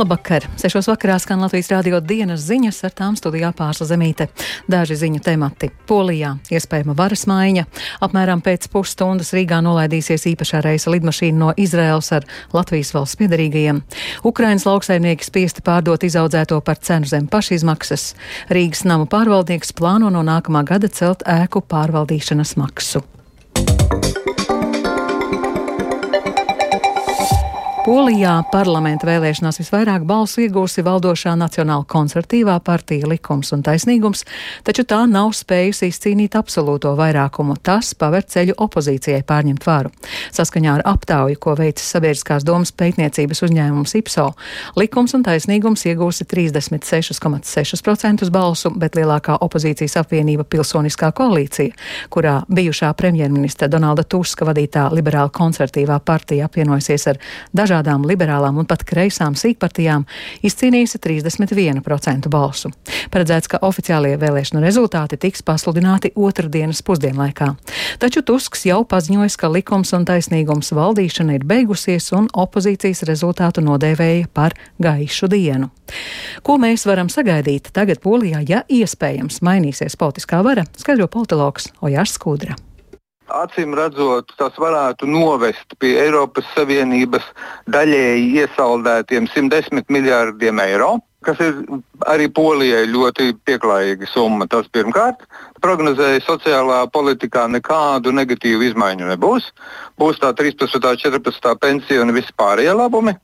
Labvakar! Sešos vakarā skan Latvijas rādio dienas ziņas ar tām studijā pārsa zemīte. Daži ziņu temati - Polijā iespējama varas maiņa. Apmēram pēc pusstundas Rīgā nolaidīsies īpašā reisa lidmašīna no Izraels ar Latvijas valsts piedarīgajiem. Ukrainas lauksaimnieki spiesti pārdot izaudzēto par cenu zem pašizmaksas. Rīgas namu pārvaldnieks plāno no nākamā gada celt ēku pārvaldīšanas maksu. Polijā parlamenta vēlēšanās visvairāk balsu iegūsi valdošā Nacionāla konservatīvā partija Likums un taisnīgums, taču tā nav spējusi izcīnīt absolūto vairākumu. Tas paver ceļu opozīcijai pārņemt varu. Saskaņā ar aptauju, ko veicis sabiedriskās domas pētniecības uzņēmums IPSO, Likums un taisnīgums iegūsi 36,6% balsu, bet lielākā opozīcijas apvienība Pilsoniskā koalīcija, kurā bijušā premjerministra Donalda Tuska vadītā liberāla konservatīvā partija apvienojasies ar dažādiem dažādām liberālām un pat kreisām sīkpartijām izcīnījusi 31% balsu. Paredzēts, ka oficiālie vēlēšanu rezultāti tiks pasludināti otrdienas pusdienlaikā. Taču Tusks jau paziņojis, ka likums un taisnīgums valdīšana ir beigusies un opozīcijas rezultātu nodēvēja par gaišu dienu. Ko mēs varam sagaidīt tagad Polijā, ja iespējams mainīsies politiskā vara, skaidro politologs Ojārs Skudra acīm redzot, tas varētu novest pie Eiropas Savienības daļēji iesaldētiem 110 miljārdiem eiro. Kas ir arī Polijai ļoti pieklājīga summa. Tas pirmkārt, prognozēja sociālā politikā nekādu negatīvu izmaiņu nebūs. Būs tā 13. un 14. pensija un vispārējie labumi.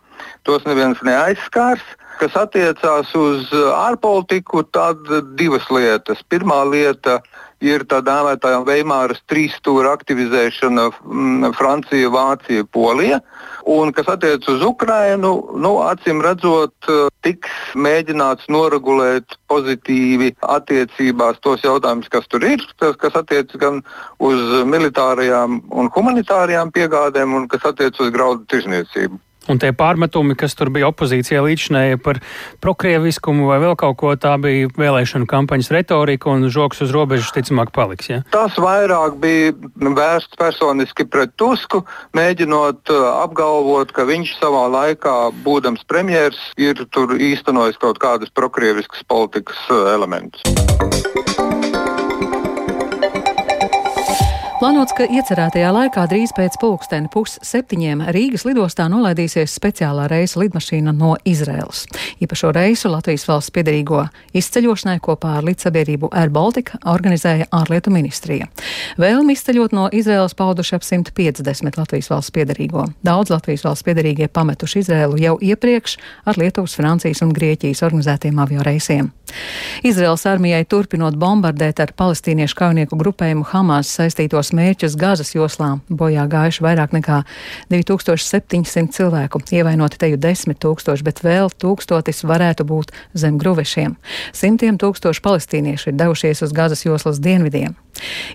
Tos neviens neaizskārs. Kas attiecās uz ārpolitiku, tad divas lietas. Pirmā lieta ir tā dēvētā Veimāras trīsstūra aktivizēšana mm, Francija, Vācija, Polija. Un kas attiecas uz Ukrajinu, nu, acīm redzot, tiks mēģināts noregulēt pozitīvi attiecībās tos jautājumus, kas tur ir, tas, kas attiecas gan uz militārajām un humanitārajām piegādēm, un kas attiecas uz graudu tirzniecību. Un tie pārmetumi, kas tur bija opozīcijā līdšanēja par prokrieviskumu vai vēl kaut ko, tā bija vēlēšanu kampaņas retorika un žoks uz robežas ticamāk paliks. Ja? Tas vairāk bija vērsts personiski pret Tusku, mēģinot uh, apgalvot, ka viņš savā laikā, būdams premjers, ir tur īstenojis kaut kādus prokrieviskas politikas uh, elementus. Plānots, ka iecerētajā laikā drīz pēc pulksteni pusseptiņiem Rīgas lidostā nolaidīsies speciālā reisa lidmašīna no Izraels. Īpašo reisu Latvijas valsts piedarīgo izceļošanai kopā ar līdzsabiedrību Air Baltica organizēja ārlietu ministrija. Vēlmi izceļot no Izraels pauduši ap 150 Latvijas valsts piedarīgo. Daudz Latvijas valsts piedarīgie pametuši Izraelu jau iepriekš ar Lietuvas, Francijas un Grieķijas organizētiem avio reisiem. Izraels armijai turpinot bombardēt ar palestīniešu kaujinieku grupējumu Hamas saistītos mērķus Gāzes joslā bojā gājuši vairāk nekā 2700 cilvēku, ievainoti teju 10 tūkstoši, bet vēl tūkstotis varētu būt zem gruvešiem. Simtiem tūkstoši palestīnieši ir devušies uz Gāzes joslas dienvidiem.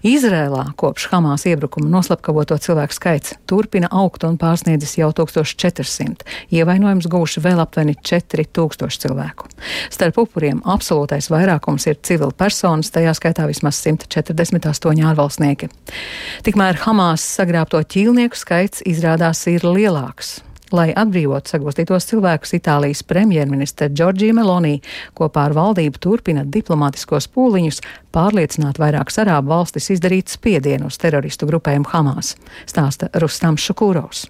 Izrēlā kopš Hamas iebrukuma noslapkavoto cilvēku skaits turpina augt un pārsniedzis jau 1400. Ievainojums gūši vēl aptuveni 4000 cilvēku. Starp upuriem absolūtais vairākums ir civili personas, tajā skaitā vismaz 148 ārvalstnieki. Tikmēr Hamas sagrābto ķīlnieku skaits izrādās ir lielāks. Lai atbrīvotu sagūstītos cilvēkus, Itālijas premjerministra Džordžija Meloni kopā ar valdību turpina diplomātiskos pūliņus pārliecināt vairākas arābu valstis izdarīt spiedienu uz teroristu grupējumu Hamas, stāsta Rustams Šukūros.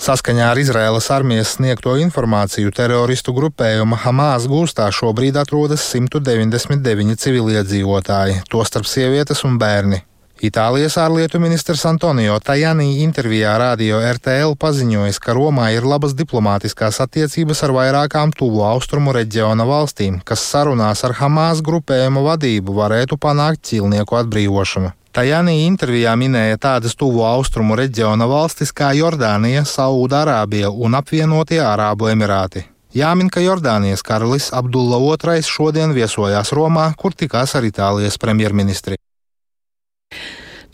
Saskaņā ar Izraēlas armijas sniegto informāciju teroristu grupējuma Hamas gūstā šobrīd atrodas 199 civiliedzīvotāji, tostarp sievietes un bērni. Itālijas ārlietu ministrs Antonio Tajani intervijā radio RTL paziņojis, ka Romā ir labas diplomātiskās attiecības ar vairākām tuvu austrumu reģiona valstīm, kas sarunās ar Hamas grupējumu vadību varētu panākt ķīlnieku atbrīvošanu. Tajani intervijā minēja tādas tuvu austrumu reģiona valstis kā Jordānija, Saūda-Arābija un apvienotie Arābu Emirāti. Jāmin, ka Jordānijas karalis Abdulla II šodien viesojās Romā, kur tikās ar Itālijas premjerministri.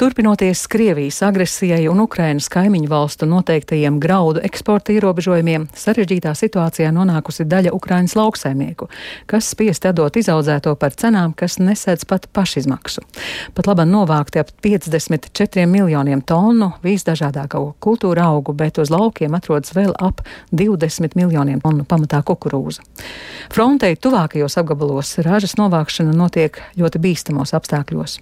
Turpinoties Krievijas agresijai un Ukrainas kaimiņu valstu noteiktajiem graudu eksporta ierobežojumiem, sarežģītā situācijā nonākusi daļa Ukrainas lauksaimnieku, kas spiesti atdot izaudzēto par cenām, kas nesedz pat pašizmaksu. Pat labam novākti ap 54 miljoniem tonu visdažādāko kultūra augu, bet uz laukiem atrodas vēl ap 20 miljoniem tonu pamatā kukurūza. Frontei tuvākajos apgabalos ražas novākšana notiek ļoti bīstamos apstākļos.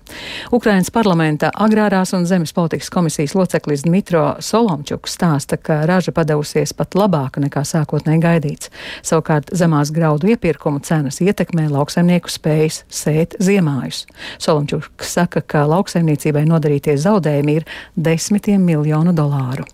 Ukrainas parlamenta agrārās un zemes politikas komisijas loceklis Dmitro Solomčuks stāsta, ka raža padevusies pat labāka nekā sākotnēji gaidīts. Savukārt zemās graudu iepirkumu cenas ietekmē lauksaimnieku spējas sēt ziemājus. Solomčuks saka, ka lauksaimniecībai nodarītie zaudējumi ir desmitiem miljonu dolāru.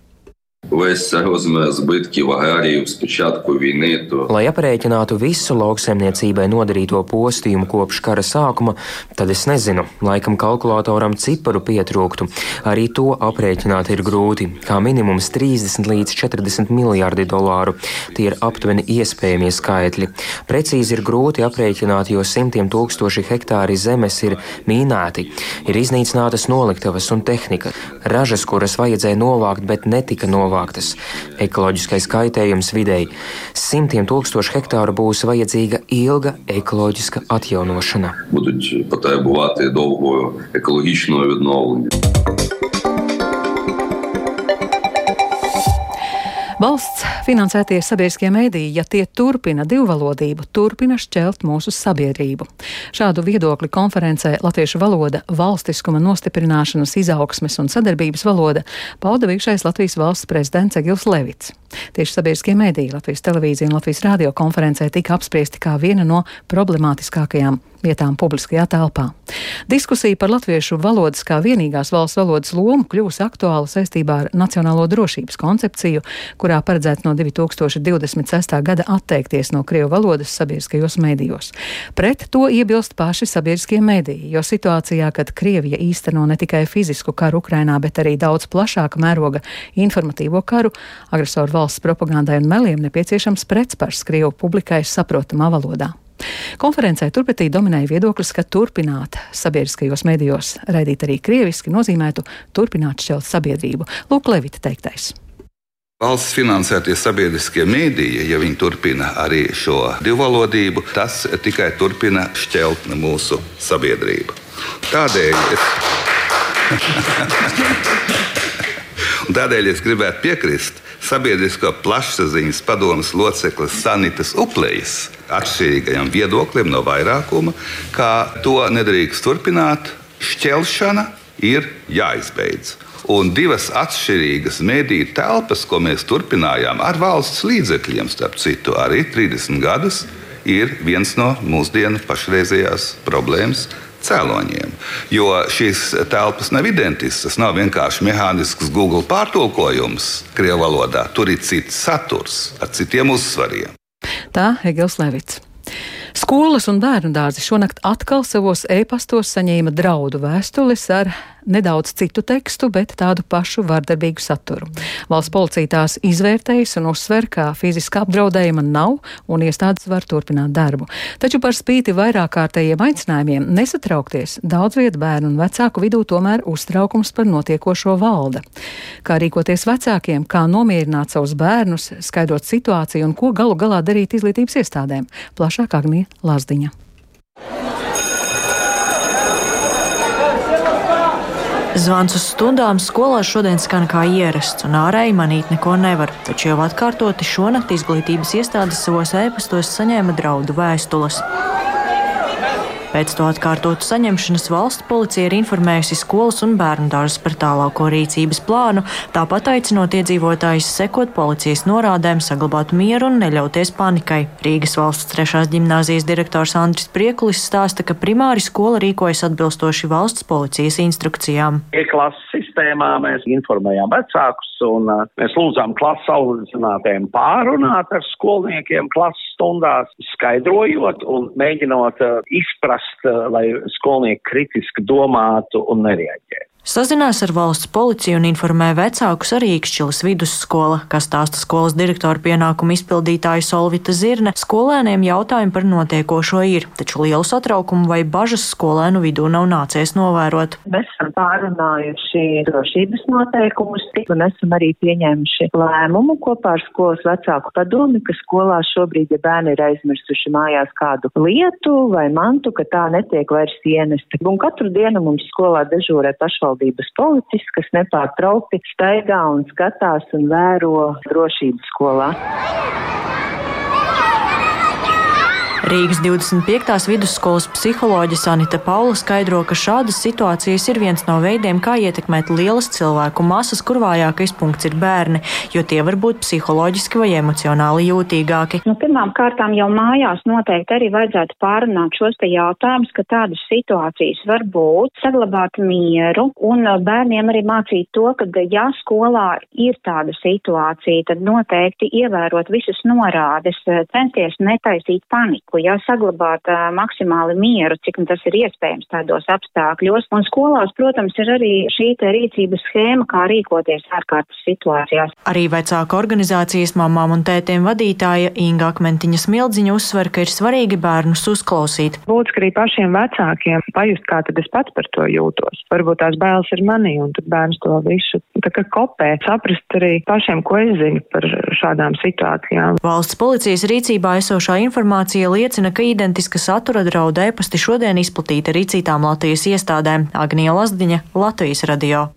Весь це розмір збитків аграріїв з початку війни. То... Lai aprēķinātu visu lauksaimniecībai nodarīto postījumu kopš kara sākuma, tad es nezinu, laikam kalkulatoram ciparu pietrūktu. Arī to aprēķināt ir grūti, kā minimums 30 līdz 40 miljārdi dolāru. Tie ir aptuveni iespējamie skaitļi. Precīzi ir grūti aprēķināt, jo simtiem tūkstoši hektāri zemes ir mīnēti, ir iznīcinātas noliktavas un tehnika, ražas, kuras vajadzēja novākt, bet netika novāktas novāktas. Ekoloģiskais kaitējums videi simtiem tūkstošu hektāru būs vajadzīga ilga ekoloģiska atjaunošana. Будуть потребувати довгого екологічного відновлення. Valsts finansētie sabiedriskie mēdīji, ja tie turpina divvalodību, turpina šķelt mūsu sabiedrību. Šādu viedokli konferencē Latviešu valoda, valstiskuma nostiprināšanas, izaugsmes un sadarbības valoda pauda bijušais Latvijas valsts prezidents Egils Levits. Tieši sabiedriskie mēdīji Latvijas televīzija un Latvijas radio konferencē tika apspriesti kā viena no problemātiskākajām vietām publiskajā telpā. Diskusija par latviešu valodas kā vienīgās valsts valodas lomu kļūs aktuāla saistībā ar Nacionālo drošības koncepciju, kurā paredzēts no 2026. gada atteikties no krievu valodas sabiedriskajos mēdījos. Pret to iebilst paši sabiedriskie mēdīji, jo situācijā, kad Krievija īsteno ne tikai fizisku karu Ukrainā, bet arī daudz plašāka mēroga informatīvo karu, agresoru valsts propagandai un meliem nepieciešams pretspars Krievu publikai saprotamā valodā. Konferencē turpretī dominēja viedoklis, ka turpināt sabiedriskajos medijos raidīt arī krieviski nozīmētu turpināt šķelt sabiedrību. Lūk, Levita teiktais. Valsts finansētie sabiedriskie mēdīji, ja viņi turpina arī šo divvalodību, tas tikai turpina šķelt mūsu sabiedrību. Tādēļ es, tādēļ es gribētu piekrist sabiedrisko plašsaziņas padomus loceklis Sanitas Uplejas atšķirīgajam viedoklim no vairākuma, ka to nedrīkst turpināt. Šķelšana ir jāizbeidz. Un divas atšķirīgas mediju telpas, ko mēs turpinājām ar valsts līdzekļiem, starp citu, arī 30 gadus, ir viens no mūsdienu pašreizējās problēmas cēloņiem. Jo šīs telpas nav identiskas, tas nav vienkārši mehānisks Google pārtulkojums Krievijas valodā. Tur ir cits saturs ar citiem uzsvariem. Tā Egils Levits. Skolas un bērnu dārzi šonakt atkal savos e-pastos saņēma draudu vēstules ar nedaudz citu tekstu, bet tādu pašu vardarbīgu saturu. Valsts policija tās izvērtējas un uzsver, ka fiziska apdraudējuma nav un iestādes var turpināt darbu. Taču par spīti vairāk kārtējiem aicinājumiem nesatraukties, daudz vietu bērnu un vecāku vidū tomēr uztraukums par notiekošo valda. Kā rīkoties vecākiem, kā nomierināt savus bērnus, skaidrot situāciju un ko galu galā darīt izglītības iestādēm. Plašāk Agnija Lazdiņa. Zvans uz stundām skolā šodien skan kā ierasts, un ārēji manīt neko nevar. Taču jau atkārtoti šonakt izglītības iestādes savos ēpastos saņēma draudu vēstules. Pēc to atkārtotu saņemšanas valsts policija ir informējusi skolas un bērnu dārzus par tālāko rīcības plānu, tāpat aicinot iedzīvotājus sekot policijas norādēm, saglabāt mieru un neļauties panikai. Rīgas valsts trešās ģimnāzijas direktors Andris Priekulis stāsta, ka primāri skola rīkojas atbilstoši valsts policijas instrukcijām. E-klases sistēmā mēs informējām vecākus un uh, mēs lūdzām klases audzinātājiem pārunāt ar skolniekiem klases stundās, skaidrojot un mēģinot uh, izprast, uh, lai skolnieki kritiski domātu un nereaģētu. Sazinās ar valsts policiju un informē vecākus arī Ikšķilas vidusskola, kas stāsta skolas direktora pienākumu izpildītāja Solvita Zirne. Skolēniem jautājumi par notiekošo ir, taču lielu satraukumu vai bažas skolēnu vidū nav nācies novērot. Mēs esam pārunājuši drošības noteikumus un esam arī pieņēmuši lēmumu kopā ar skolas vecāku padomi, ka skolā šobrīd, ja bērni ir aizmirsuši mājās kādu lietu vai mantu, ka tā netiek vairs ienesta. Un katru dienu mums skolā dežūrē pašvaldības pašvaldības policists, kas nepārtraukti staigā un skatās un vēro drošības skolā. Rīgas 25. vidusskolas psiholoģe Sanita Paula skaidro, ka šādas situācijas ir viens no veidiem, kā ietekmēt lielas cilvēku masas, kur vājākais punkts ir bērni, jo tie var būt psiholoģiski vai emocionāli jūtīgāki. Nu, pirmām kārtām jau mājās noteikti arī vajadzētu pārunāt šos te jautājumus, ka tādas situācijas var būt, saglabāt mieru un bērniem arī mācīt to, ka ja skolā ir tāda situācija, tad noteikti ievērot visas norādes, censties netaisīt paniku laiku, jā, saglabāt uh, maksimāli mieru, cik nu tas ir iespējams tādos apstākļos. Un skolās, protams, ir arī šī te rīcības schēma, kā rīkoties ārkārtas situācijās. Arī vecāka organizācijas mamām un tētiem vadītāja Inga Akmentiņa Smildziņa uzsver, ka ir svarīgi bērnus uzklausīt. Būtiski arī pašiem vecākiem pajust, kā tad es pats par to jūtos. Varbūt tās bailes ir manī, un tad bērns to visu tā kā kopē. Saprast arī pašiem, ko es zinu par šādām situācijām. Valsts policijas rīcībā esošā informācija liek liecina, ka identiska satura draudu e-pasti šodien izplatīti arī citām Latvijas iestādēm - Agnija Lazdiņa, Latvijas radio.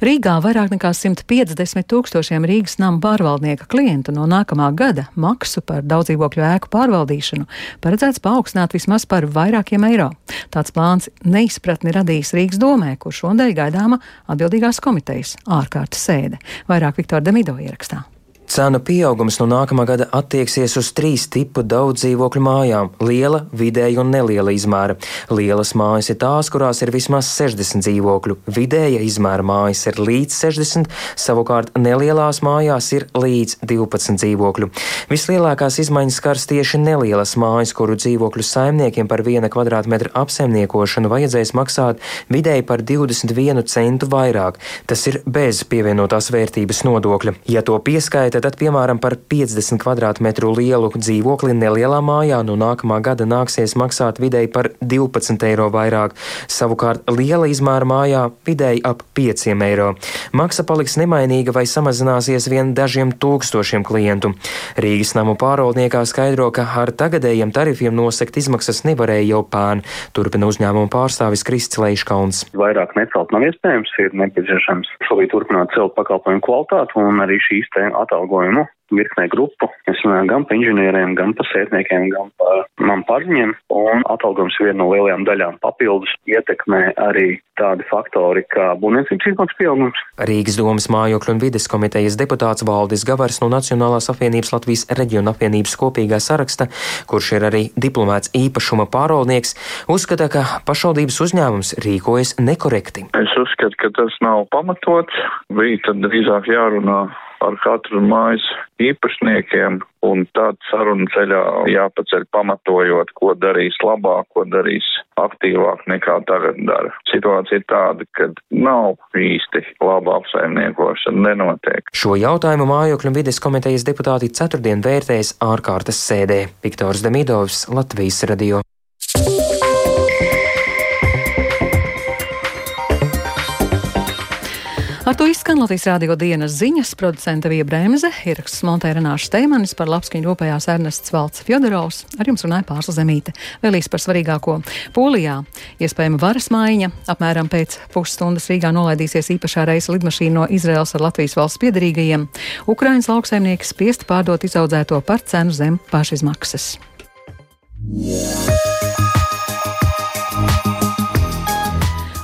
Rīgā vairāk nekā 150 tūkstošiem Rīgas nama pārvaldnieka klientu no nākamā gada maksu par daudzdzīvokļu ēku pārvaldīšanu paredzēts paaugstināt vismaz par vairākiem eiro. Tāds plāns neizpratni radīs Rīgas domē, kur šodien gaidāma atbildīgās komitejas ārkārtas sēde. Vairāk Viktora Demido ierakstā. Cenu pieaugums no nākamā gada attieksies uz trīs tipu daudz dzīvokļu mājām - liela, vidēja un neliela izmēra. Lielas mājas ir tās, kurās ir vismaz 60 dzīvokļu, vidēja izmēra mājas ir līdz 60, savukārt nelielās mājās ir līdz 12 dzīvokļu. Vislielākās izmaiņas skars tieši nelielas mājas, kuru dzīvokļu saimniekiem par viena kvadrātmetra apsaimniekošanu vajadzēs maksāt vidēji par 21 centu vairāk. Tas ir bez pievienotās vērtības nodokļa. Ja to pieskaita, tad, piemēram, par 50 km2 lielu dzīvokli nelielā mājā no nākamā gada nāksies maksāt vidēji par 12 eiro vairāk, savukārt liela izmēra mājā vidēji ap 5 eiro. Maksa paliks nemainīga vai samazināsies vien dažiem tūkstošiem klientu. Rīgas namu pārvaldniekā skaidro, ka ar tagadējiem tarifiem nosekt izmaksas nevarēja jau pērn, turpina uzņēmuma pārstāvis Krists Leiškauns. Vairāk necelt nav iespējams, ir nepieciešams šobrīd turpināt celt pakalpojumu kvalitāti un arī šīs te atalgojumu atalgojumu virknē grupu. Es runāju gan par inženieriem, gan par sētniekiem, gan par man pārņiem. Un atalgojums viena no lielajām daļām. Papildus ietekmē arī tādi faktori kā būvniecības izmaksu pieaugums. Rīgas domas mājokļu un vides komitejas deputāts Valdis Gavars no Nacionālās apvienības Latvijas reģiona apvienības kopīgā saraksta, kurš ir arī diplomēts īpašuma pārvaldnieks, uzskata, ka pašvaldības uzņēmums rīkojas nekorekti. Es uzskatu, ka tas nav pamatots. Bija tad drīzāk jārunā ar katru mājas īpašniekiem, un tad sarunu ceļā jāpaceļ pamatojot, ko darīs labāk, ko darīs aktīvāk nekā tagad dara. Situācija ir tāda, ka nav īsti laba apsaimniekošana, nenotiek. Šo jautājumu mājokļu vides komitejas deputāti ceturtdien vērtēs ārkārtas sēdē. Viktors Demidovs, Latvijas radio. Ar to izskan Latvijas rādio dienas ziņas, producenta Vija Bremze, ieraksts montē Renāša Steimanis, par labskaņu rūpējās Ernests Valts Fjodorovs, ar jums runāja Pārsla Zemīte. Vēlīs par svarīgāko. Polijā iespējama varas maiņa, apmēram pēc pusstundas Rīgā nolaidīsies īpašā reisa lidmašīna no Izraels ar Latvijas valsts piedarīgajiem. Ukrainas lauksaimnieki spiesti pārdot izaudzēto par cenu zem pašizmaksas. Yeah.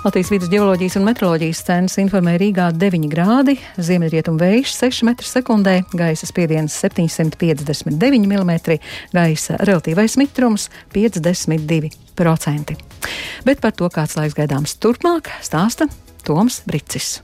Latvijas vidus geoloģijas un meteoroloģijas centrs informē Rīgā 9 grādi, ziemeļrietumu vējš 6 m2, gaisa spiediens 759 mm, gaisa relatīvais mitrums 52%. Bet par to, kāds laiks gaidāms turpmāk, stāsta Toms Bricis.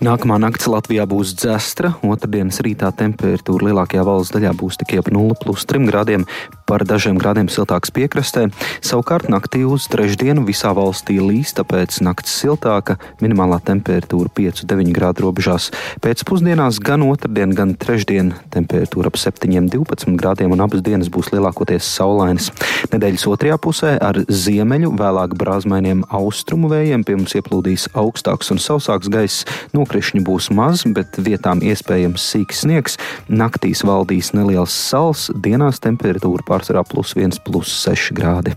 Nākamā nakts Latvijā būs dzestra. Otradienas rītā temperatūra lielākajā valsts daļā būs tikai ap 0,3 grādiem, par dažiem grādiem siltāks piekrastē. Savukārt naktī uz trešdienu visā valstī līs, tāpēc nakts siltāka, minimālā temperatūra 5,9 grādu robežās. Pēcpusdienās gan otrdien, gan trešdien temperatūra ap 7,12 grādiem un abas dienas būs lielākoties saulainas. Nedēļas otrajā pusē ar ziemeļu, vēlāk brāzmainiem austrumu vējiem pie mums ieplūdīs augstāks un sausāks gaiss. No nokrišņu būs maz, bet vietām iespējams sīks sniegs. Naktīs valdīs neliels sals, dienās temperatūra pārsvarā plus 1,6 grādi.